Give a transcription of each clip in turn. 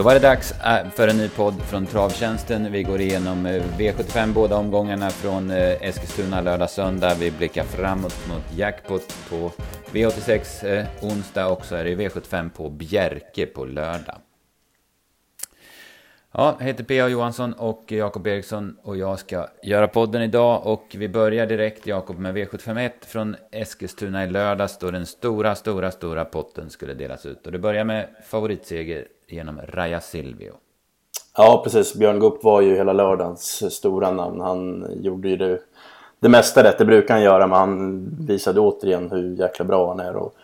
Då var det dags äh, för en ny podd från Travtjänsten. Vi går igenom äh, V75 båda omgångarna från äh, Eskilstuna lördag söndag. Vi blickar framåt mot jackpot på V86 onsdag och så är det V75 på Bjerke på lördag. Ja, jag heter P.A. Johansson och Jakob Eriksson och jag ska göra podden idag och vi börjar direkt Jakob med V751 från Eskilstuna i lördags då den stora, stora, stora potten skulle delas ut. Och det börjar med favoritseger genom Raja Silvio. Ja, precis. Björn Goop var ju hela lördagens stora namn. Han gjorde ju det, det mesta rätt, det brukar han göra, men han visade återigen hur jäkla bra han är. Och,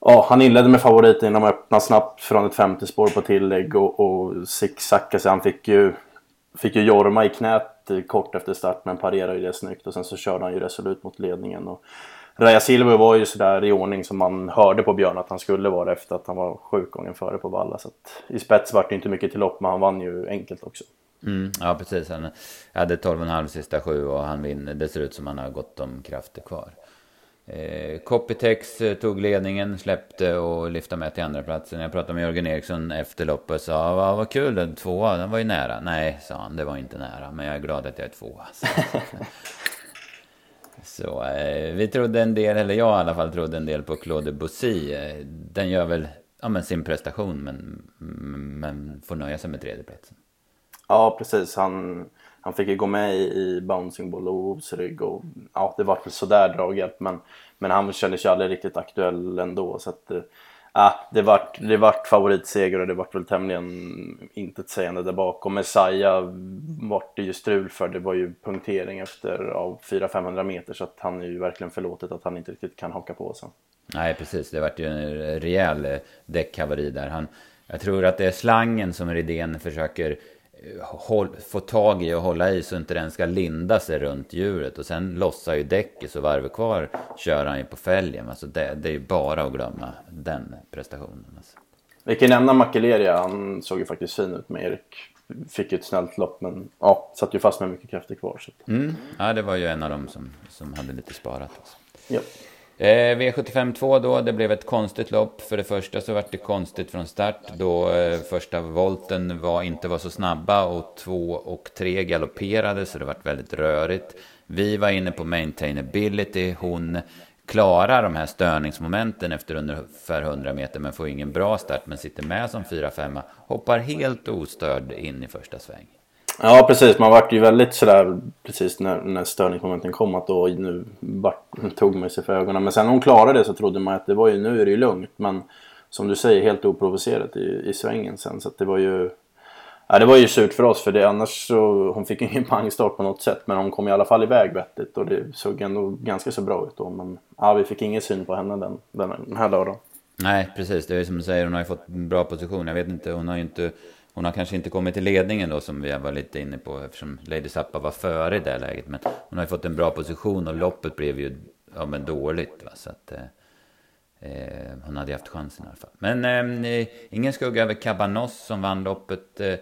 ja, han inledde med favoriten genom att öppna snabbt från ett femte spår på tillägg och, och zigzacka sig. Han fick ju, fick ju Jorma i knät kort efter start, men parerade ju det snyggt och sen så körde han ju resolut mot ledningen. Och, Raja Silver var ju sådär i ordning som man hörde på Björn att han skulle vara efter att han var sjuk gången före på Valla. Så att, I spets vart det inte mycket till lopp men han vann ju enkelt också. Mm, ja precis, han hade 12,5 sista sju och han vinner. Det ser ut som han har gott om krafter kvar. Eh, Copytex eh, tog ledningen, släppte och lyfte med till andra platsen. Jag pratade med Jörgen Eriksson efter loppet och sa vad, vad kul, den tvåa, den var ju nära. Nej, sa han, det var inte nära, men jag är glad att jag är tvåa. Så eh, vi trodde en del, eller jag i alla fall trodde en del på Claude Bussy. Eh, den gör väl ja, men sin prestation men, men får nöja sig med tredjeplatsen. Ja, precis. Han, han fick ju gå med i Bouncing Ball och och ja, det var väl sådär draghjälp men, men han kändes ju aldrig riktigt aktuell ändå så att eh, det vart, det vart favoritseger och det vart väl tämligen intetsägande där bakom. Messiah vart det ju strul för, det var ju punktering efter av 400-500 meter så att han är ju verkligen förlåtet att han inte riktigt kan haka på sen. Nej, precis. Det vart ju en rejäl eh, däckhaveri där. Han, jag tror att det är slangen som Redén försöker håll, få tag i och hålla i så inte den ska linda sig runt djuret. Och sen lossar ju däcket så varvet kvar kör han ju på fälgen. Alltså det, det är ju bara att glömma den prestationen. Alltså. Vi kan nämna Makeleria, han såg ju faktiskt fin ut med Erik. Fick ju ett snällt lopp men ja, satt ju fast med mycket krafter kvar. Så. Mm. Ja, det var ju en av dem som, som hade lite sparat. Alltså. Ja. Eh, V75 2 då, det blev ett konstigt lopp. För det första så var det konstigt från start då eh, första volten var, inte var så snabba och två och tre galopperade så det var väldigt rörigt. Vi var inne på maintainability, hon klarar de här störningsmomenten efter ungefär 100 meter men får ingen bra start men sitter med som 4-5 hoppar helt ostörd in i första sväng. Ja precis, man vart ju väldigt sådär precis när, när störningsmomenten kom att då nu vart, tog man sig för ögonen. Men sen när hon klarade det så trodde man att det var ju nu är det ju lugnt. Men som du säger helt oprovocerat i, i svängen sen. Så att det var ju Ja, det var ju surt för oss för det annars så hon fick ingen pangstart på något sätt men hon kom i alla fall iväg vettigt och det såg ändå ganska så bra ut då men ja, vi fick ingen syn på henne den, den här lördagen. Nej precis, det är som du säger hon har ju fått en bra position. Jag vet inte, hon har ju inte hon har kanske inte kommit till ledningen då som vi var lite inne på eftersom Lady Zappa var före i det läget. Men hon har ju fått en bra position och loppet blev ju ja, men dåligt. Va? Så att, eh, eh hon hade haft chansen i alla fall. Men eh, ingen skugga över Cabanos som vann loppet. Eh,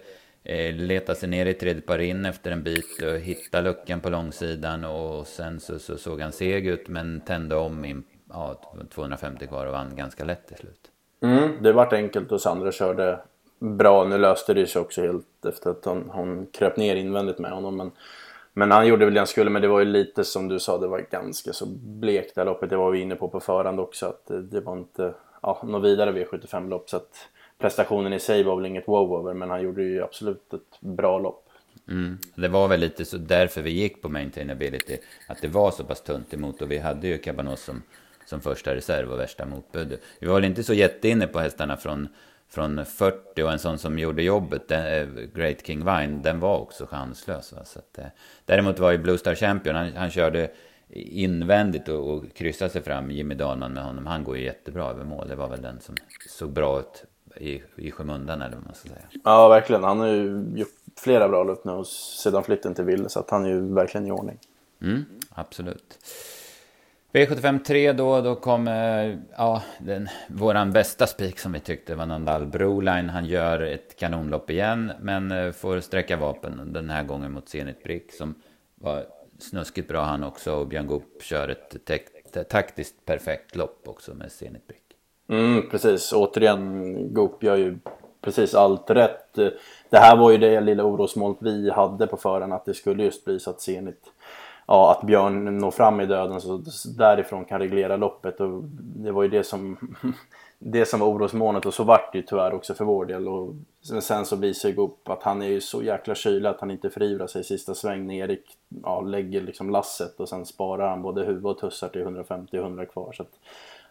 eh leta sig ner i tredje par in efter en bit och hitta luckan på långsidan. Och sen så, så såg han seg ut men tände om in, ja, 250 kvar och vann ganska lätt till slut. Mm, det vart enkelt och Sandra körde bra. Nu löste det sig också helt efter att hon, hon kröp ner invändigt med honom. Men, men han gjorde väl det han skulle. Men det var ju lite som du sa, det var ganska så blekt det här loppet. Det var vi inne på på förhand också. Att det, det var inte ja, något vidare V75-lopp. Så att prestationen i sig var väl inget wow-over. Men han gjorde ju absolut ett bra lopp. Mm. Det var väl lite så därför vi gick på maintainability. Att det var så pass tunt emot. Och vi hade ju Cabanos som, som första reserv och värsta motbud. Vi var väl inte så jätteinne på hästarna från från 40 och en sån som gjorde jobbet, den, eh, Great King Vine, den var också chanslös. Va? Så att, eh, däremot var ju Blue Star Champion, han, han körde invändigt och, och kryssade sig fram, Jimmy Dahlman med honom. Han går ju jättebra över mål. Det var väl den som såg bra ut i, i skymundan eller vad man ska säga. Ja, verkligen. Han har ju gjort flera bra lopp nu sedan flytten till Ville, så att han är ju verkligen i ordning. Mm, absolut. V75 3 då, då kom ja, den, våran bästa spik som vi tyckte var Nandal Broline. Han gör ett kanonlopp igen, men eh, får sträcka vapen den här gången mot Zenit Brick som var snuskigt bra han också. Och Björn Goop kör ett taktiskt perfekt lopp också med Zenit Brick. Mm, precis, återigen Goop gör ju precis allt rätt. Det här var ju det lilla orosmolnet vi hade på förhand att det skulle just bli så att Zenit ja, att Björn når fram i döden så därifrån kan reglera loppet. Och det var ju det som det som var orosmolnet. Och så vart det ju tyvärr också för vår del. Och sen så visar ju upp att han är ju så jäkla kylig att han inte förivrar sig i sista sväng när Erik ja, lägger liksom lasset. Och sen sparar han både huvud och tussar till 150-100 kvar. Så att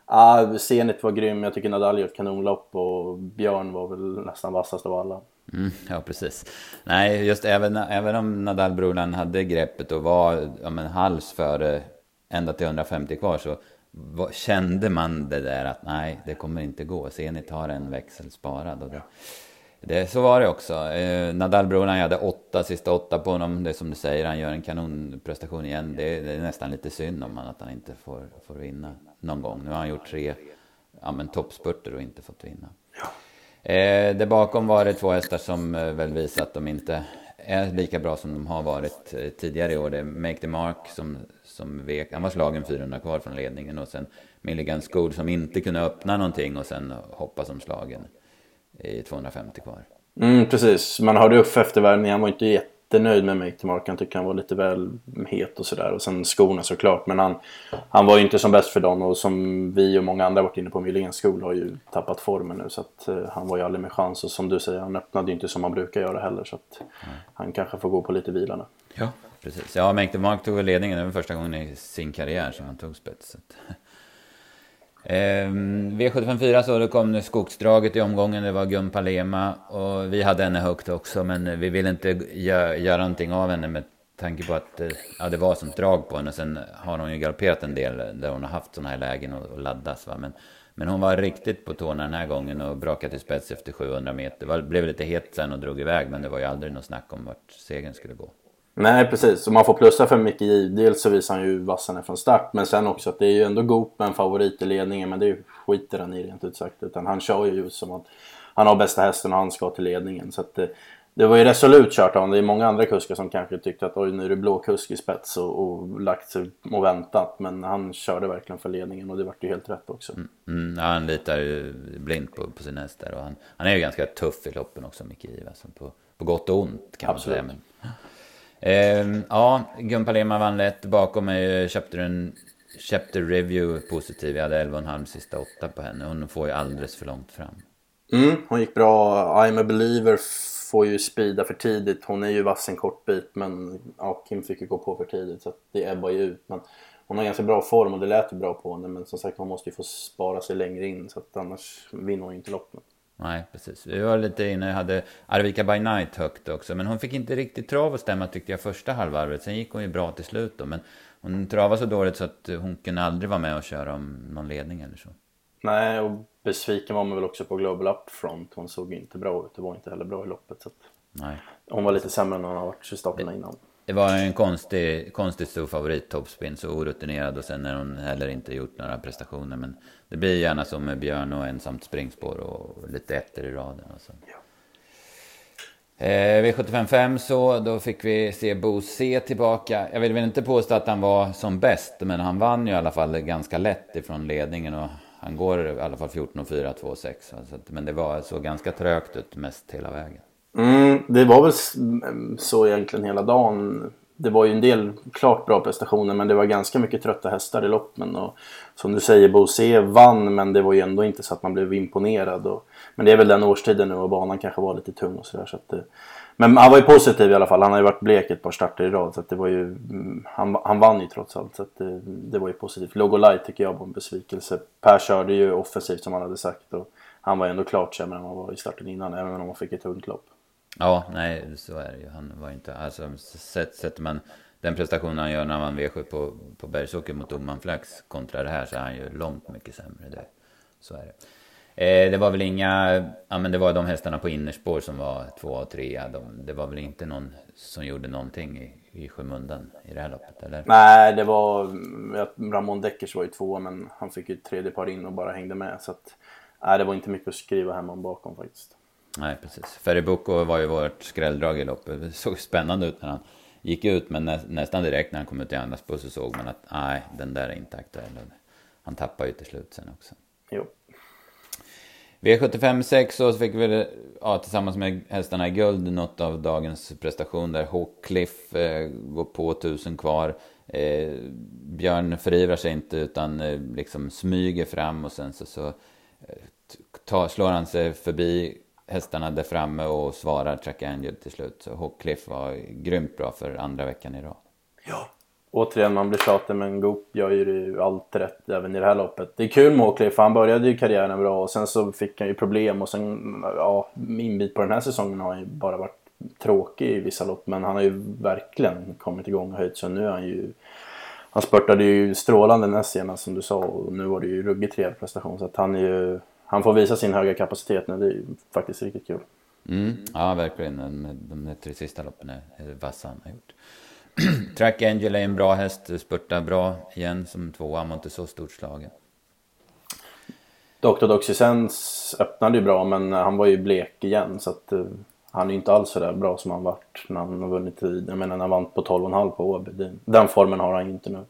Ja, Zenit var grym. Jag tycker Nadal gjorde ett kanonlopp och Björn var väl nästan vassast av alla. Mm, ja, precis. Nej, just även, även om Nadal-brolan hade greppet och var ja, men, hals före ända till 150 kvar så var, kände man det där att nej, det kommer inte gå. Zenit har en växel sparad. Och det, det, så var det också. Eh, Nadal-brolan, jag hade åtta, sista åtta på honom. Det är som du säger, han gör en kanonprestation igen. Det, det är nästan lite synd om han att han inte får, får vinna någon gång. Nu har han gjort tre ja, men toppspurter och inte fått vinna. Ja. Eh, där bakom var det två hästar som eh, väl visar att de inte är lika bra som de har varit eh, tidigare i år. Det är Make the Mark som, som vek, han var slagen 400 kvar från ledningen och sen Milligan School som inte kunde öppna någonting och sen hoppa som slagen i 250 kvar. Mm, precis, man hörde upp eftervärmningen, han var inte jätte jättenöjd med Make Mark. Han tyckte han var lite väl het och sådär. Och sen skorna såklart. Men han, han var ju inte som bäst för dem. Och som vi och många andra varit inne på, Myhléns skol har ju tappat formen nu. Så att eh, han var ju aldrig med chans. Och som du säger, han öppnade ju inte som han brukar göra heller. Så att mm. han kanske får gå på lite vila nu. Ja, precis. Ja, Make Mark tog ledningen. Det var första gången i sin karriär som han tog spets. Ehm, V754 så då kom nu skogsdraget i omgången, det var Gun Palema och vi hade henne högt också men eh, vi ville inte gö göra någonting av henne med tanke på att eh, ja, det var som drag på henne. Sen har hon ju galopperat en del där hon har haft sådana här lägen och, och laddas. Va? Men, men hon var riktigt på tårna den här gången och brakade till spets efter 700 meter. Det blev lite het sen och drog iväg men det var ju aldrig något snack om vart segern skulle gå. Nej precis, och man får plussa för Micke J. Dels så visar han ju vassarna från start men sen också att det är ju ändå Goop en favorit i ledningen men det skiter han i rent ut sagt. Utan han kör ju just som att han har bästa hästen och han ska till ledningen. Så att det, det var ju resolut kört av honom. Det är många andra kuskar som kanske tyckte att oj nu är det blå kusk i spets och, och lagt sig och väntat. Men han körde verkligen för ledningen och det vart ju helt rätt också. Mm, mm, han litar ju blint på, på sin häst där och han, han är ju ganska tuff i loppen också Micke. Alltså på, på gott och ont kan Absolut. man säga. Men... Eh, ja, Gumpalema vann lätt. Bakom mig eh, köpte du en Chapter Review positiv. Jag hade 11,5 sista åtta på henne. Hon får ju alldeles för långt fram. Mm, hon gick bra. I'm a believer får ju speeda för tidigt. Hon är ju vass en kort bit men ja, Kim fick ju gå på för tidigt så det ebbar ju ut. Men hon har ganska bra form och det lät ju bra på henne men som sagt hon måste ju få spara sig längre in så att annars vinner hon ju inte loppet. Nej, precis. Vi var lite inne, jag hade Arvika by Night högt också. Men hon fick inte riktigt trav att stämma tyckte jag första halvvarvet. Sen gick hon ju bra till slut då. Men hon travade så dåligt så att hon kunde aldrig vara med och köra om någon ledning eller så. Nej, och besviken var man väl också på Global Upfront. Hon såg inte bra ut. Det var inte heller bra i loppet. Så Nej. Hon var lite sämre än hon har varit i starterna innan. Det var en konstig, konstigt stor favorit, topspin, så orutinerad och sen har hon heller inte gjort några prestationer. Men det blir gärna som med Björn och ensamt springspår och lite efter i raden. Och så. Ja. Eh, V755 så, då fick vi se Bo C tillbaka. Jag vill väl inte påstå att han var som bäst, men han vann ju i alla fall ganska lätt ifrån ledningen. Och han går i alla fall 14 och 4, 2 6. Men det var så ganska trögt ut mest hela vägen. Mm, det var väl så egentligen hela dagen. Det var ju en del klart bra prestationer men det var ganska mycket trötta hästar i loppen. Och som du säger, Bosé vann men det var ju ändå inte så att man blev imponerad. Och, men det är väl den årstiden nu och banan kanske var lite tung och sådär. Så att eh, men han var ju positiv i alla fall. Han har ju varit blek ett par starter i rad. Så det var ju, mm, han, han vann ju trots allt. Så det, eh, det, var ju positivt. Logo Light tycker jag var en besvikelse. Per körde ju offensivt som han hade sagt. Och han var ju ändå klart sämre än han var i starten innan. Även om han fick ett tungt lopp. Ja, nej så är det ju. Han var inte, alltså sätter man den prestationen han gör när man V7 på, på Bergsåker mot Omanflax kontra det här så är han ju långt mycket sämre. Det, så är det. Eh, det var väl inga, ja men det var de hästarna på innerspår som var två och trea. De, det var väl inte någon som gjorde någonting i, i skymundan i det här loppet eller? Nej, det var, Ramon Deckers var ju två men han fick ju tredje par in och bara hängde med. Så att, nej, det var inte mycket att skriva hem om bakom faktiskt. Nej, precis. Ferry var ju vårt skrälldrag i loppet. Det såg spännande ut när han gick ut, men nä nästan direkt när han kom ut i andra spår så såg man att nej, den där är inte aktuell. Han tappar ju till slut sen också. Jo. V75 6 så fick vi ja, tillsammans med hästarna i guld något av dagens prestation där Hawkcliff eh, går på tusen kvar. Eh, Björn förivrar sig inte utan eh, liksom smyger fram och sen så, så eh, tar, slår han sig förbi hästarna där framme och svarar Track Angel till slut. Så Hawkcliff var grymt bra för andra veckan i rad. Ja. Återigen, man blir tjatig men Goop gör ju allt rätt även i det här loppet. Det är kul med Hawkcliff, han började ju karriären bra och sen så fick han ju problem och sen, ja, min bit på den här säsongen har han ju bara varit tråkig i vissa lopp men han har ju verkligen kommit igång och höjt sig nu är han ju han spurtade ju strålande näst senast som du sa och nu var det ju ruggigt trevlig prestation så att han är ju han får visa sin höga kapacitet nu, det är ju faktiskt riktigt kul. Mm, ja, verkligen. De, de tre sista loppen är vassa han har gjort. Track Angel är en bra häst, spurtar bra igen som tvåa, var inte så stort slagen. Dr. Doxysens öppnade ju bra men han var ju blek igen så att uh, han är ju inte alls så där bra som han varit när han har vunnit tid. Jag menar när han vann på 12,5 på Åby. Den formen har han ju inte nu.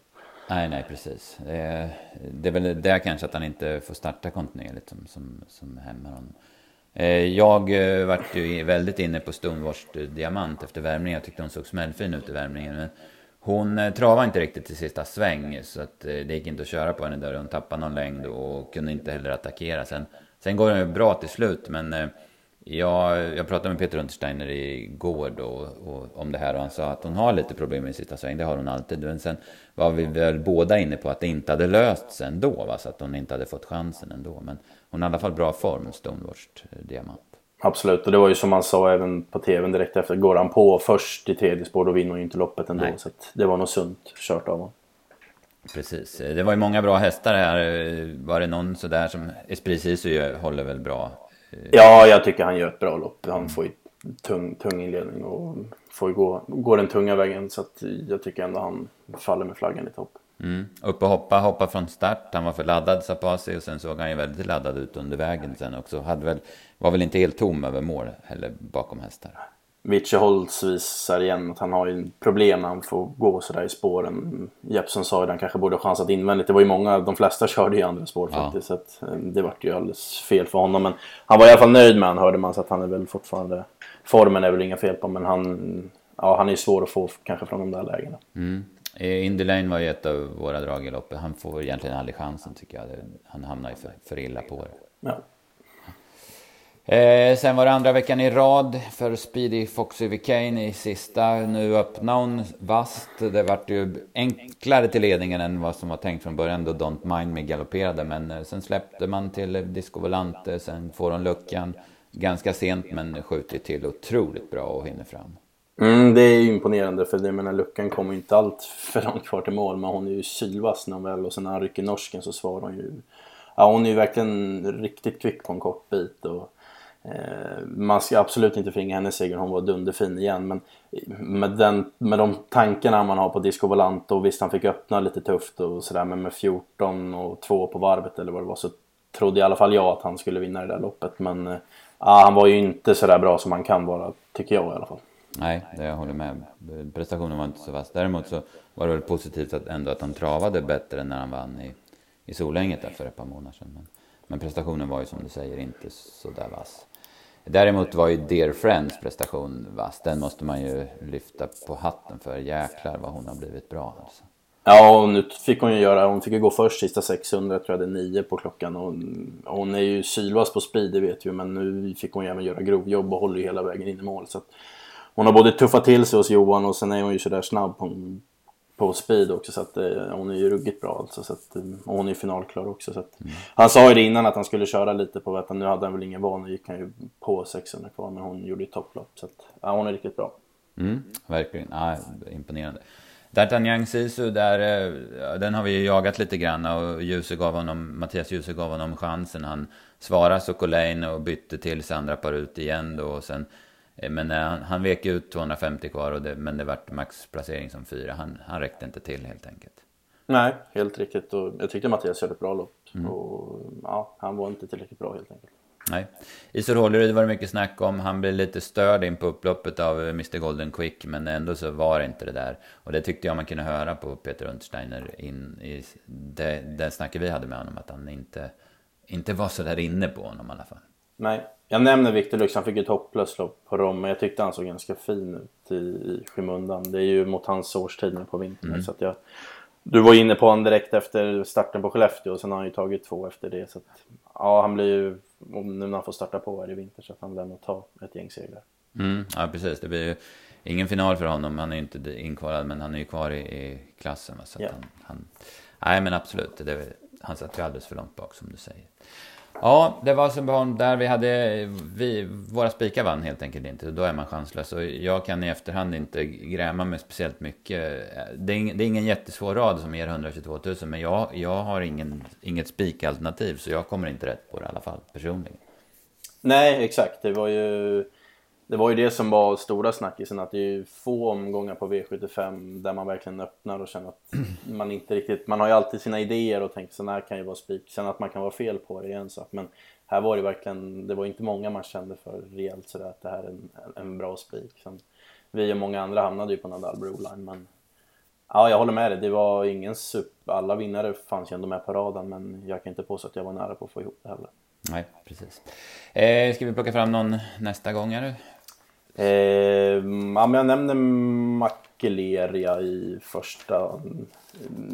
Nej, nej precis. Det är, det är väl det kanske att han inte får starta kontinuerligt som, som, som hämmar honom. Eh, jag eh, vart ju väldigt inne på Stonewashed eh, Diamant efter värmningen. Jag tyckte hon såg smällfin ut i värmningen. Men hon travade inte riktigt till sista sväng så att det gick inte att köra på henne där. Hon tappade någon längd och kunde inte heller attackera. Sen, sen går det bra till slut men jag, jag pratade med Peter Untersteiner igår då och, om det här och han sa att hon har lite problem med sista sväng. Det har hon alltid. Men sen var vi väl båda inne på att det inte hade löst sig ändå. Va? Så att hon inte hade fått chansen ändå. Men hon har i alla fall bra form, Stonewashed Diamant. Absolut, och det var ju som man sa även på tvn direkt efter. Går han på först i tredje spår då vinner hon ju inte loppet ändå. Nej. Så det var nog sunt kört av honom. Precis, det var ju många bra hästar här. Var det någon sådär som Esprit Sisu håller väl bra? Ja, jag tycker han gör ett bra lopp. Han får ju tung, tung inledning och får gå, gå den tunga vägen. Så jag tycker ändå han faller med flaggan i topp. Mm. Upp och hoppa, hoppa från start. Han var för laddad, sa på sig och sen såg han ju väldigt laddad ut under vägen sen också. Hade väl, var väl inte helt tom över mål heller bakom hästar. Vichy Holtz visar igen att han har ju problem när han får gå sådär i spåren. Jeppson sa att han kanske borde ha chansat invändigt. Det var ju många, de flesta körde i andra spår ja. faktiskt. Så att, eh, det vart ju alldeles fel för honom. Men han var i alla fall nöjd med han hörde man så att han är väl fortfarande... Formen är väl inga fel på men han, ja, han är svår att få kanske från de där lägena. Mm. Indy Lane var ju ett av våra drag i loppet. Han får egentligen aldrig chansen tycker jag. Han hamnar ju för, för illa på det. Ja. Eh, sen var det andra veckan i rad för Speedy Foxy Vicane i sista. Nu öppnade hon vast. Det vart ju enklare till ledningen än vad som var tänkt från början då Don't Mind Me galopperade. Men eh, sen släppte man till Disco Volante. Sen får hon luckan ganska sent men skjuter till otroligt bra och hinner fram. Mm, det är imponerande för det, menar, luckan kommer inte allt för långt kvar till mål men hon är ju sylvass när hon väl och sen när han rycker norsken så svarar hon ju. Ja hon är ju verkligen riktigt kvick på en kort bit och Eh, man ska absolut inte förringa hennes seger, hon var dunderfin igen men med, den, med de tankarna man har på Disco Volante och visst han fick öppna lite tufft och sådär men med 14 och 2 på varvet eller vad det var så trodde i alla fall jag att han skulle vinna det där loppet men äh, han var ju inte sådär bra som han kan vara tycker jag i alla fall. Nej, det jag håller med. Prestationen var inte så vass. Däremot så var det väl positivt att ändå att han travade bättre när han vann i, i Solänget där för ett par månader sedan. Men, men prestationen var ju som du säger inte så där vass. Däremot var ju Dear Friends prestation vass. Den måste man ju lyfta på hatten för. Jäklar vad hon har blivit bra alltså. Ja, och nu fick hon ju göra, hon fick ju gå först sista 600, tror jag det är 9 på klockan. Och hon är ju sylvass på speed, det vet vi men nu fick hon ju även göra grovjobb och håller ju hela vägen in i mål. Så att hon har både tuffat till sig hos Johan och sen är hon ju sådär snabb Hon på speed också så att eh, hon är ju ruggigt bra alltså. Så att, eh, och hon är ju finalklar också så att, mm. Han sa ju det innan att han skulle köra lite på Vättern. Nu hade han väl ingen vana, gick han ju på 600 kvar men hon gjorde ju topplopp. Så att, ja, hon är riktigt bra. Mm, verkligen, ja, imponerande. D'Artagnan Sisu, där, eh, den har vi ju jagat lite grann och Ljuse gav honom, Mattias Djuse gav honom chansen. Han svarade Sokolain och bytte till sig andra par ut igen då. Och sen men eh, han, han vek ut 250 kvar, och det, men det vart maxplacering som fyra. Han, han räckte inte till helt enkelt. Nej, helt riktigt. Och jag tyckte Mattias körde ett bra lopp. Mm. Och, ja, han var inte tillräckligt bra helt enkelt. Nej. Isor Hållerud var det mycket snack om. Han blev lite störd in på upploppet av Mr Golden Quick. Men ändå så var det inte det där. Och det tyckte jag man kunde höra på Peter Untersteiner in i det, det snacket vi hade med honom. Att han inte inte var så där inne på honom i alla fall. Nej, jag nämner Victor Lux. Han fick ett hopplöslopp på Rom. Men jag tyckte han såg ganska fin ut i, i skymundan. Det är ju mot hans årstid nu på vintern. Mm. Så jag, du var inne på honom direkt efter starten på Skellefteå. Och sen har han ju tagit två efter det. Så att, ja, han blir ju, nu när han får starta på här i vinter, så att han vill ändå ta ett gäng segrar. Mm, ja, precis. Det blir ju ingen final för honom. Han är ju inte inkvalad, men han är ju kvar i, i klassen. Så yeah. han, han, nej, men absolut. Det, han satt ju alldeles för långt bak, som du säger. Ja, det var Sundbyholm där vi hade, vi, våra spikar vann helt enkelt inte. Då är man chanslös. Och jag kan i efterhand inte gräma mig speciellt mycket. Det är, ingen, det är ingen jättesvår rad som ger 122 000. Men jag, jag har ingen, inget spikalternativ. Så jag kommer inte rätt på det i alla fall, personligen. Nej, exakt. Det var ju det var ju det som var stora snackisen att det är få omgångar på V75 där man verkligen öppnar och känner att man inte riktigt, man har ju alltid sina idéer och tänker så här kan ju vara spik. Sen att man kan vara fel på det är en sak men här var det verkligen, det var inte många man kände för rejält sådär att det här är en, en bra spik. Vi och många andra hamnade ju på Nadal Broline men ja, jag håller med dig. Det var ingen super, alla vinnare fanns ju ändå med på raden men jag kan inte påstå att jag var nära på att få ihop det heller. Nej, precis. Eh, ska vi plocka fram någon nästa gång? Eller? Eh, ja, men jag nämner Makeleria i första.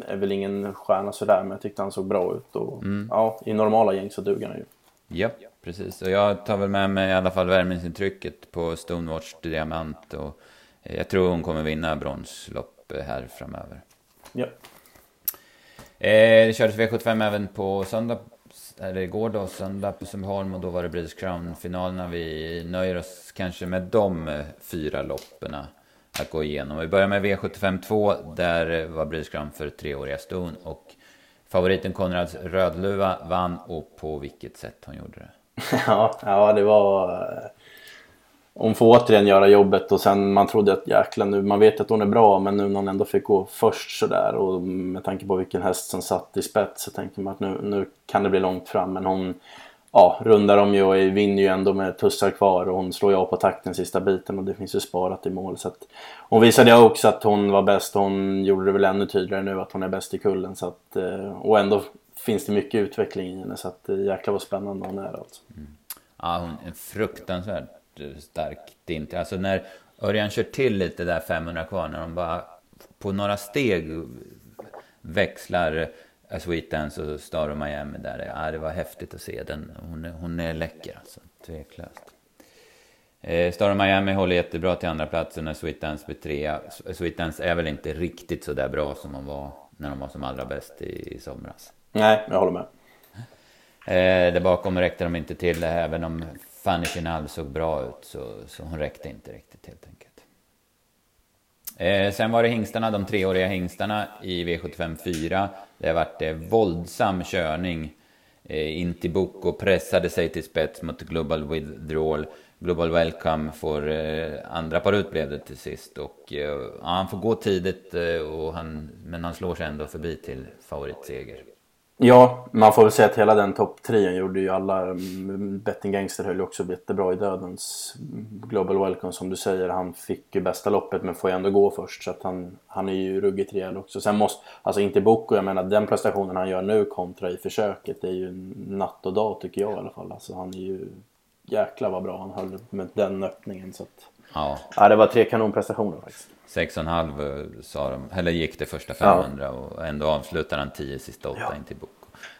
Är väl ingen stjärna sådär, men jag tyckte han såg bra ut. Och, mm. ja, I normala gäng så duger han ju. Ja, precis. Och jag tar väl med mig i alla fall värmningsintrycket på Stonewatch Diamant. Och jag tror hon kommer vinna bronslopp här framöver. Ja. Eh, det kördes V75 även på söndag eller igår då, söndag på Sundbyholm och då var det British Crown-finalerna. Vi nöjer oss kanske med de fyra loppen att gå igenom. Vi börjar med V75 2, där var British Crown för treåriga ston och favoriten Konrads Rödluva vann och på vilket sätt hon gjorde det. Ja, ja det var eh, hon får återigen göra jobbet och sen man trodde att jäklar nu, man vet att hon är bra men nu när hon ändå fick gå först sådär och med tanke på vilken häst som satt i spets så tänker man att nu, nu kan det bli långt fram. Men hon ja, rundar om ju och vinner ju ändå med tussar kvar och hon slår ju av på takten sista biten och det finns ju sparat i mål. Så att hon visade ju också att hon var bäst. Hon gjorde det väl ännu tydligare nu att hon är bäst i kullen. Så att eh, och ändå finns det mycket utveckling i henne. Så att eh, jäklar vad spännande hon är alltså. Mm. Ja, hon är fruktansvärd starkt inte. Alltså när Örjan kör till lite där 500 kvar, när de bara på några steg växlar A Sweet Dance och Star of Miami där. Ja, det var häftigt att se den. Hon är, hon är läcker alltså, tveklöst. Eh, Star of Miami håller jättebra till andra platsen när Sweet Dance blir trea. Sweet Dance är väl inte riktigt så där bra som hon var när de var som allra bäst i, i somras. Nej, jag håller med. Eh, där bakom räckte de inte till, även om Fanny Final såg bra ut så, så hon räckte inte riktigt helt enkelt. Eh, sen var det hingstarna, de treåriga hingstarna i V75 4. Det har varit eh, våldsam körning eh, in till Boko, pressade sig till spets mot Global Withdrawal. Global Welcome får eh, andra par ut blev det till sist. Och, eh, ja, han får gå tidigt, eh, och han, men han slår sig ändå förbi till favoritseger. Ja, man får väl säga att hela den topptrion gjorde ju alla. Mm, Betting Gangster höll ju också jättebra i dödens Global Welcome som du säger. Han fick ju bästa loppet men får ju ändå gå först så att han, han är ju ruggigt rejäl också. Sen måste, alltså inte Boko, jag menar den prestationen han gör nu kontra i försöket är ju natt och dag tycker jag i alla fall. Alltså han är ju jäkla vad bra han höll med den öppningen så att. Ja. ja det var tre kanonprestationer faktiskt. 6,5 eh, sa de, eller gick det första 500 ja. och ändå avslutade han 10 sista 8 ja. in till Boko.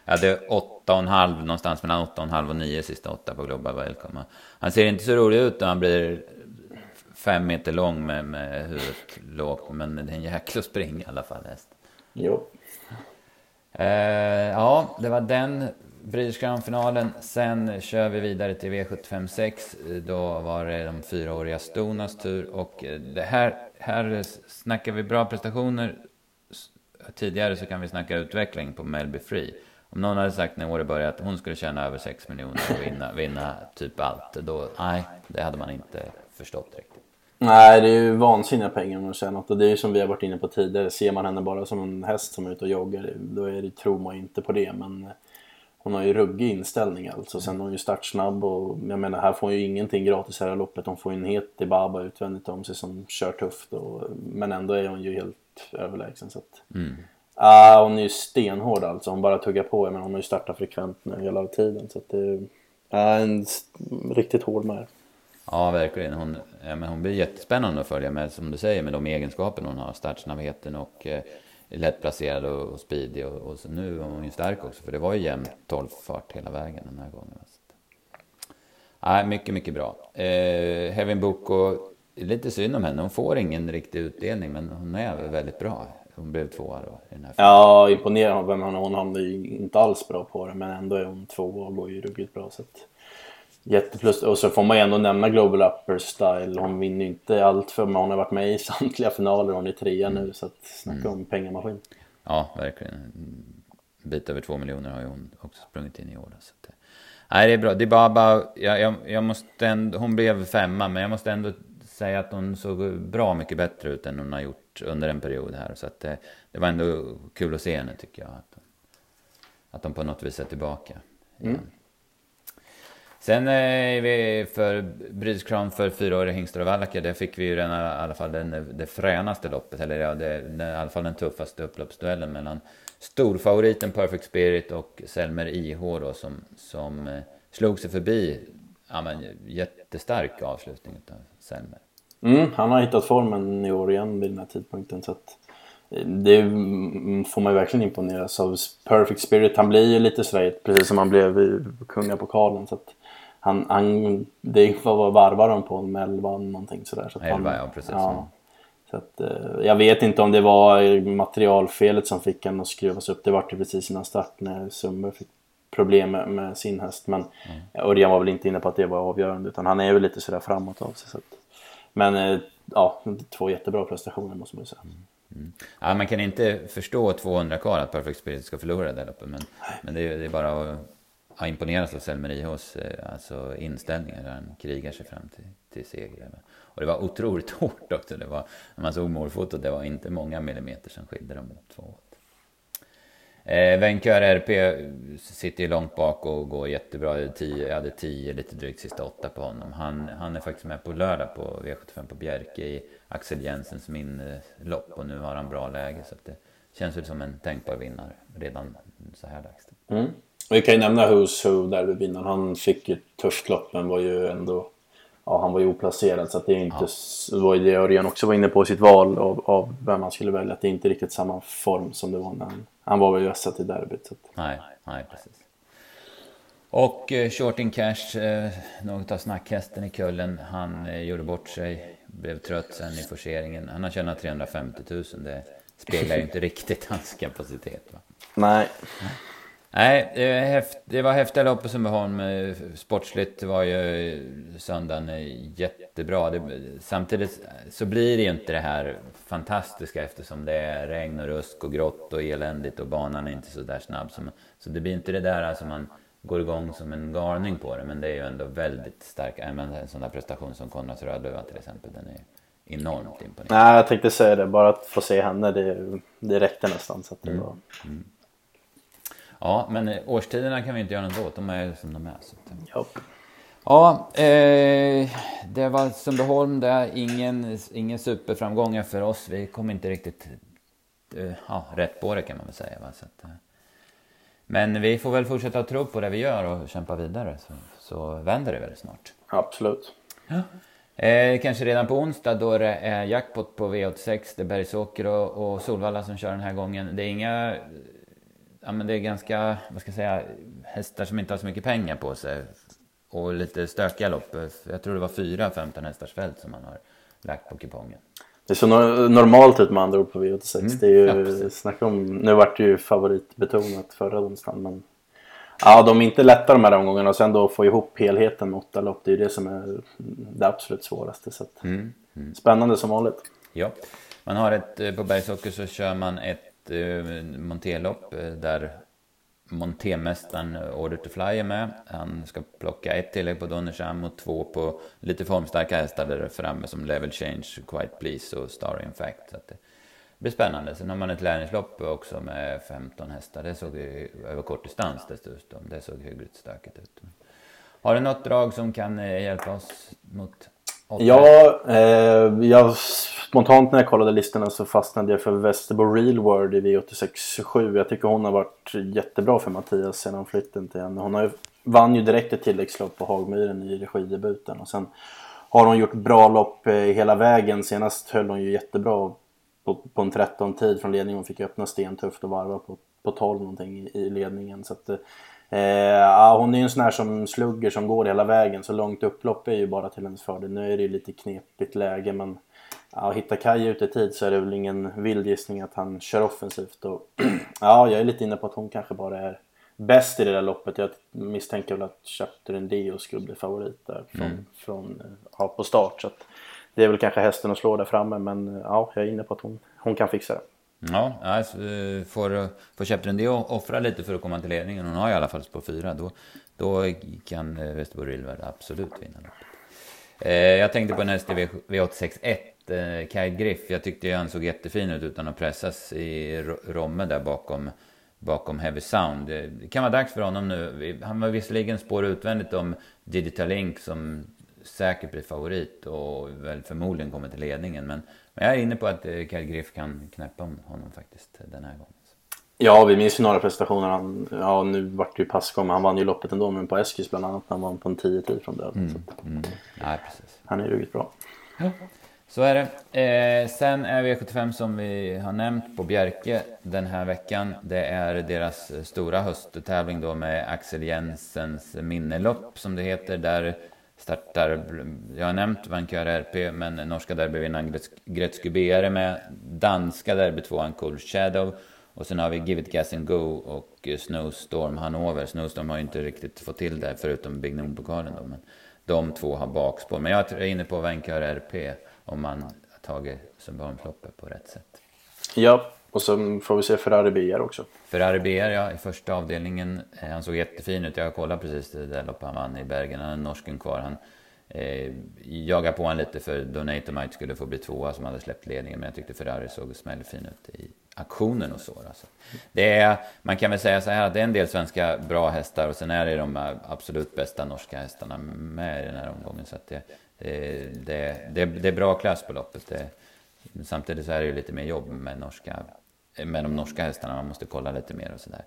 Jag hade 8,5 någonstans mellan 8,5 och 9 sista 8 på Global Welcome. Han ser inte så rolig ut när han blir fem meter lång med, med huvudet lågt. Men det är en jäkla spring i alla fall häst. Jo. Eh, ja, det var den British Crown-finalen. Sen kör vi vidare till V75 6. Då var det de fyraåriga Stonas tur. Och det här, här snackar vi bra prestationer. Tidigare så kan vi snacka utveckling på Melby Free. Om någon hade sagt när året började att hon skulle tjäna över 6 miljoner och vinna, vinna typ allt. Då, nej, det hade man inte förstått riktigt. Nej, det är ju vansinniga pengar hon har tjänat Och det är ju som vi har varit inne på tidigare. Ser man henne bara som en häst som är ute och joggar, då är det, tror man ju inte på det. Men hon har ju ruggig inställning alltså. Sen är hon ju startsnabb och jag menar här får hon ju ingenting gratis här i loppet. Hon får ju en het Dibaba utvändigt om sig som kör tufft. Och, men ändå är hon ju helt överlägsen. Så att, mm. Ah, hon är ju stenhård alltså. Hon bara tuggar på. Men hon har ju startat frekvent nu hela tiden. Så att det är en riktigt hård med. Ja, verkligen. Hon, men hon blir jättespännande att följa med, som du säger, med de egenskaperna hon har. Startsnabbheten och eh, lättplacerad och, och speedig. Och, och nu är hon ju stark också, för det var ju jämn 12 fart hela vägen den här gången. Nej, mycket, mycket bra. Eh, Hevin Boko, lite synd om henne. Hon får ingen riktig utdelning, men hon är väldigt bra. Hon blev tvåa då i den här Ja, imponerande. Hon hamnade ju inte alls bra på det, men ändå är hon tvåa och går ju ruggigt bra. Så att... Jätteplus. Och så får man ju ändå nämna Global Upper Style. Hon vinner ju inte allt för men hon har varit med i samtliga finaler. Hon är trea nu så att snacka mm. om pengamaskin. Ja, verkligen. En bit över två miljoner har ju hon också sprungit in i år. Så att, nej, det är bra. Det bara jag, jag, jag måste ändå, hon blev femma, men jag måste ändå säga att hon såg bra mycket bättre ut än hon har gjort under en period här. Så att det, det var ändå kul att se henne tycker jag. Att, att de på något vis är tillbaka. Mm. Sen eh, är vi för Brydskram för fyraåriga hingstar och vallacker. Där fick vi ju den, i alla fall den, eh, det fränaste loppet. Eller ja, det, den, i alla fall den tuffaste upploppsduellen mellan storfavoriten Perfect Spirit och Selmer IH då som, som eh, slog sig förbi. Ja men jättestark avslutning av Selmer. Mm, han har hittat formen i år igen vid den här tidpunkten. Så att eh, det mm, får man ju verkligen imponeras av. Perfect Spirit, han blir ju lite sådär, precis som han blev i Kungapokalen. Så att han, han, det var varvar de på med 11 någonting sådär. Så 11 han, ja precis. Ja. Så att, eh, jag vet inte om det var materialfelet som fick honom att skruvas upp. Det var ju precis innan start när Sundberg fick problem med, med sin häst. Men mm. Örjan var väl inte inne på att det var avgörande utan han är väl lite sådär framåt av sig. Så att, men eh, ja, två jättebra prestationer måste man ju säga. Mm. Mm. Ja, man kan inte förstå 200 kvar att Perfect Spirit ska förlora där uppe. Men, men det, är, det är bara att har imponerats av Selmer IHs eh, alltså inställningar. Där han krigar sig fram till, till seger. Och det var otroligt hårt också. Det var, när man såg målfotot, det var inte många millimeter som skilde dem åt två Eh, Venkör RP sitter ju långt bak och går jättebra. Tio, jag hade 10, lite drygt sista åtta på honom. Han, han är faktiskt med på lördag på V75 på Bjerke i Axel Jensens minlopp. Och nu har han bra läge. Så det känns väl som en tänkbar vinnare redan så här dags. Mm. Vi kan ju nämna Who's Who där vid vinnaren. Han fick ju ett tufft lopp men var ju ändå... Ja, han var ju oplacerad så att det är inte... Ja. Var ju det Örjan också var inne på i sitt val av, av vem man skulle välja. Att det är inte riktigt samma form som det var när han, han var väl ju i derbyt. Så att... Nej, nej precis. Och eh, Shorting Cash, eh, något av snackhästen i kullen, han eh, gjorde bort sig. Blev trött sen i forceringen. Han har tjänat 350 000. Det speglar ju inte riktigt hans kapacitet. Va? Nej. Nej, det var häftiga lopp på Sundbyholm. Sportsligt var ju söndagen jättebra. Det, samtidigt så blir det ju inte det här fantastiska eftersom det är regn och rusk och grått och eländigt och banan är inte så där snabb. Så, så det blir inte det där alltså man går igång som en galning på det. Men det är ju ändå väldigt stark. En sån där prestation som Konrads Rödluva till exempel. Den är enormt imponerande. Nej, jag tänkte säga det. Bara att få se henne, det, det räckte nästan. Så det mm. var... Mm. Ja, men eh, årstiderna kan vi inte göra något åt. De är som de är. Så att... Ja, eh, det var Sundbyholm där. Ingen, ingen superframgångar för oss. Vi kom inte riktigt eh, ja, rätt på det kan man väl säga. Va? Så att, eh. Men vi får väl fortsätta tro på det vi gör och kämpa vidare. Så, så vänder det väl snart. Absolut. Ja. Eh, kanske redan på onsdag då det är jackpot på V86. Det är Bergsåker och, och Solvalla som kör den här gången. Det är inga ja, men det är ganska, vad ska jag säga, hästar som inte har så mycket pengar på sig. Och lite stökiga lopp. Jag tror det var fyra 15 hästars fält som man har lagt på kupongen. Det ser normalt ut med andra ord på V86. Mm. Det är ju, ja, snacka om, nu vart det ju favoritbetonat förra onsdagen men Ja, de är inte lätta de här omgångarna och sen då få ihop helheten med åtta lopp. Det är ju det som är det absolut svåraste. Så mm. Mm. Spännande som vanligt. Ja, man har ett, eh, på Bergsåker så kör man ett eh, monterlopp eh, där montémästaren Order to Fly är med. Han ska plocka ett tillägg på Donnersham och två på lite formstarka hästar där framme som Level Change, Quite Please och Star In Fact. Så det blir spännande. Sen har man ett lärlingslopp också med 15 hästar. Det såg ju över kort distans dessutom. Det såg hyggligt stökigt ut. Har du något drag som kan eh, hjälpa oss mot Ja, eh, jag, spontant när jag kollade listorna så fastnade jag för Vesterbo Real World i V86.7. Jag tycker hon har varit jättebra för Mattias sedan flytten till henne. Hon har ju, vann ju direkt ett tilläggslopp på Hagmyren i regidebuten och sen har hon gjort bra lopp eh, hela vägen. Senast höll hon ju jättebra på, på en 13-tid från ledningen. Hon fick öppna stentufft och varva på, på 12 någonting i, i ledningen. Så att, eh, hon är ju en sån här som slugger som går hela vägen. Så långt upplopp är ju bara till hennes fördel. Nu är det ju lite knepigt läge men ja, hittar Kaj ute i tid så är det väl ingen vild gissning att han kör offensivt. Och, ja, jag är lite inne på att hon kanske bara är bäst i det där loppet. Jag misstänker väl att Chapter Dio skulle bli favorit där från, mm. från, ja, på start. Så det är väl kanske hästen att slå där framme men ja, jag är inne på att hon, hon kan fixa det. Ja, alltså, får, får Chapter Dio offra lite för att komma till ledningen. Hon har i alla fall spår fyra. Då, då kan eh, Västerbo Rillvärd absolut vinna loppet. Eh, jag tänkte på en häst i V861. Eh, Kite Griff. Jag tyckte han såg jättefin ut utan att pressas i Romme där bakom bakom Heavy Sound. Eh, det kan vara dags för honom nu. Han var visserligen spår utvändigt om Digital Link som säkert blir favorit och väl förmodligen kommer till ledningen. Men, men jag är inne på att eh, Griff kan knäppa honom faktiskt den här gången. Ja, vi minns ju några prestationer. Han, ja, nu vart det ju passgång, men han vann ju loppet ändå. Men på Eskils bland annat, han vann på en 10-10 från döden. Mm, mm. Ja, precis. Han är ju ruggigt bra. Ja. Så är det. Eh, sen är V75 som vi har nämnt på Bjerke den här veckan. Det är deras stora hösttävling då med Axel Jensens minnelopp som det heter. Där startar, jag har nämnt Vancouver RP, men norska derbyvinnaren Gretzky BR är med. Danska derbytvåan Cool Shadow. Och sen har vi Give It Gas and Go och Snowstorm Hannover. Snowstorm har ju inte riktigt fått till det förutom Big Nord-pokalen då. Men de två har bakspår. Men jag är inne på Vancouver RP om man har tagit Sundbyholmsloppet på rätt sätt. Ja, och så får vi se Ferrari BR också. Ferrari BR ja, i första avdelningen. Eh, han såg jättefin ut. Jag kollade precis det där loppet han vann i Bergen. Han har norsken kvar. Han eh, jagade på honom lite för Donatomite skulle få bli tvåa som hade släppt ledningen. Men jag tyckte Ferrari såg smällfin ut i aktionen och så. Alltså. Det är, man kan väl säga så här att det är en del svenska bra hästar och sen är det de absolut bästa norska hästarna med i den här omgången. Så att det, det, det, det, är bra klass på loppet. Det, samtidigt så är det ju lite mer jobb med, norska, med de norska hästarna. Man måste kolla lite mer och sådär.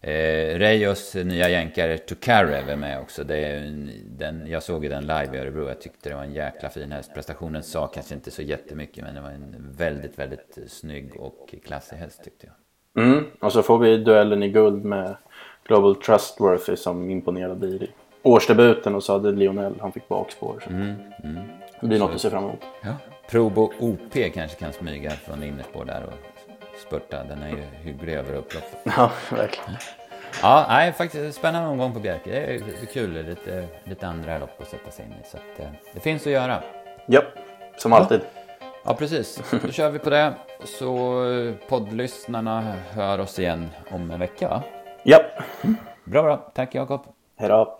Eh, Reyos nya jänkare Tukarev är med också. Det är den, jag såg ju den live i Örebro. Jag tyckte det var en jäkla fin häst. Prestationen sa kanske inte så jättemycket men det var en väldigt, väldigt snygg och klassig häst tyckte jag. Mm, och så får vi duellen i guld med Global Trustworthy som imponerade i årsdebuten och så hade Lionel, han fick bakspår. Så. Mm, mm. Det blir något att se fram emot. Ja. Probo OP kanske kan smyga från innerspår där och spurta. Den är ju hygglig över upploppet. Ja, verkligen. Ja, nej, faktiskt spännande omgång på Bjerke. Det är kul, lite, lite andra lopp att sätta sig in i. Så att, eh, det finns att göra. Ja, som alltid. Ja, precis. Då kör vi på det. Så eh, poddlyssnarna hör oss igen om en vecka, va? Ja. Bra, bra. Tack, Jakob. Hej då.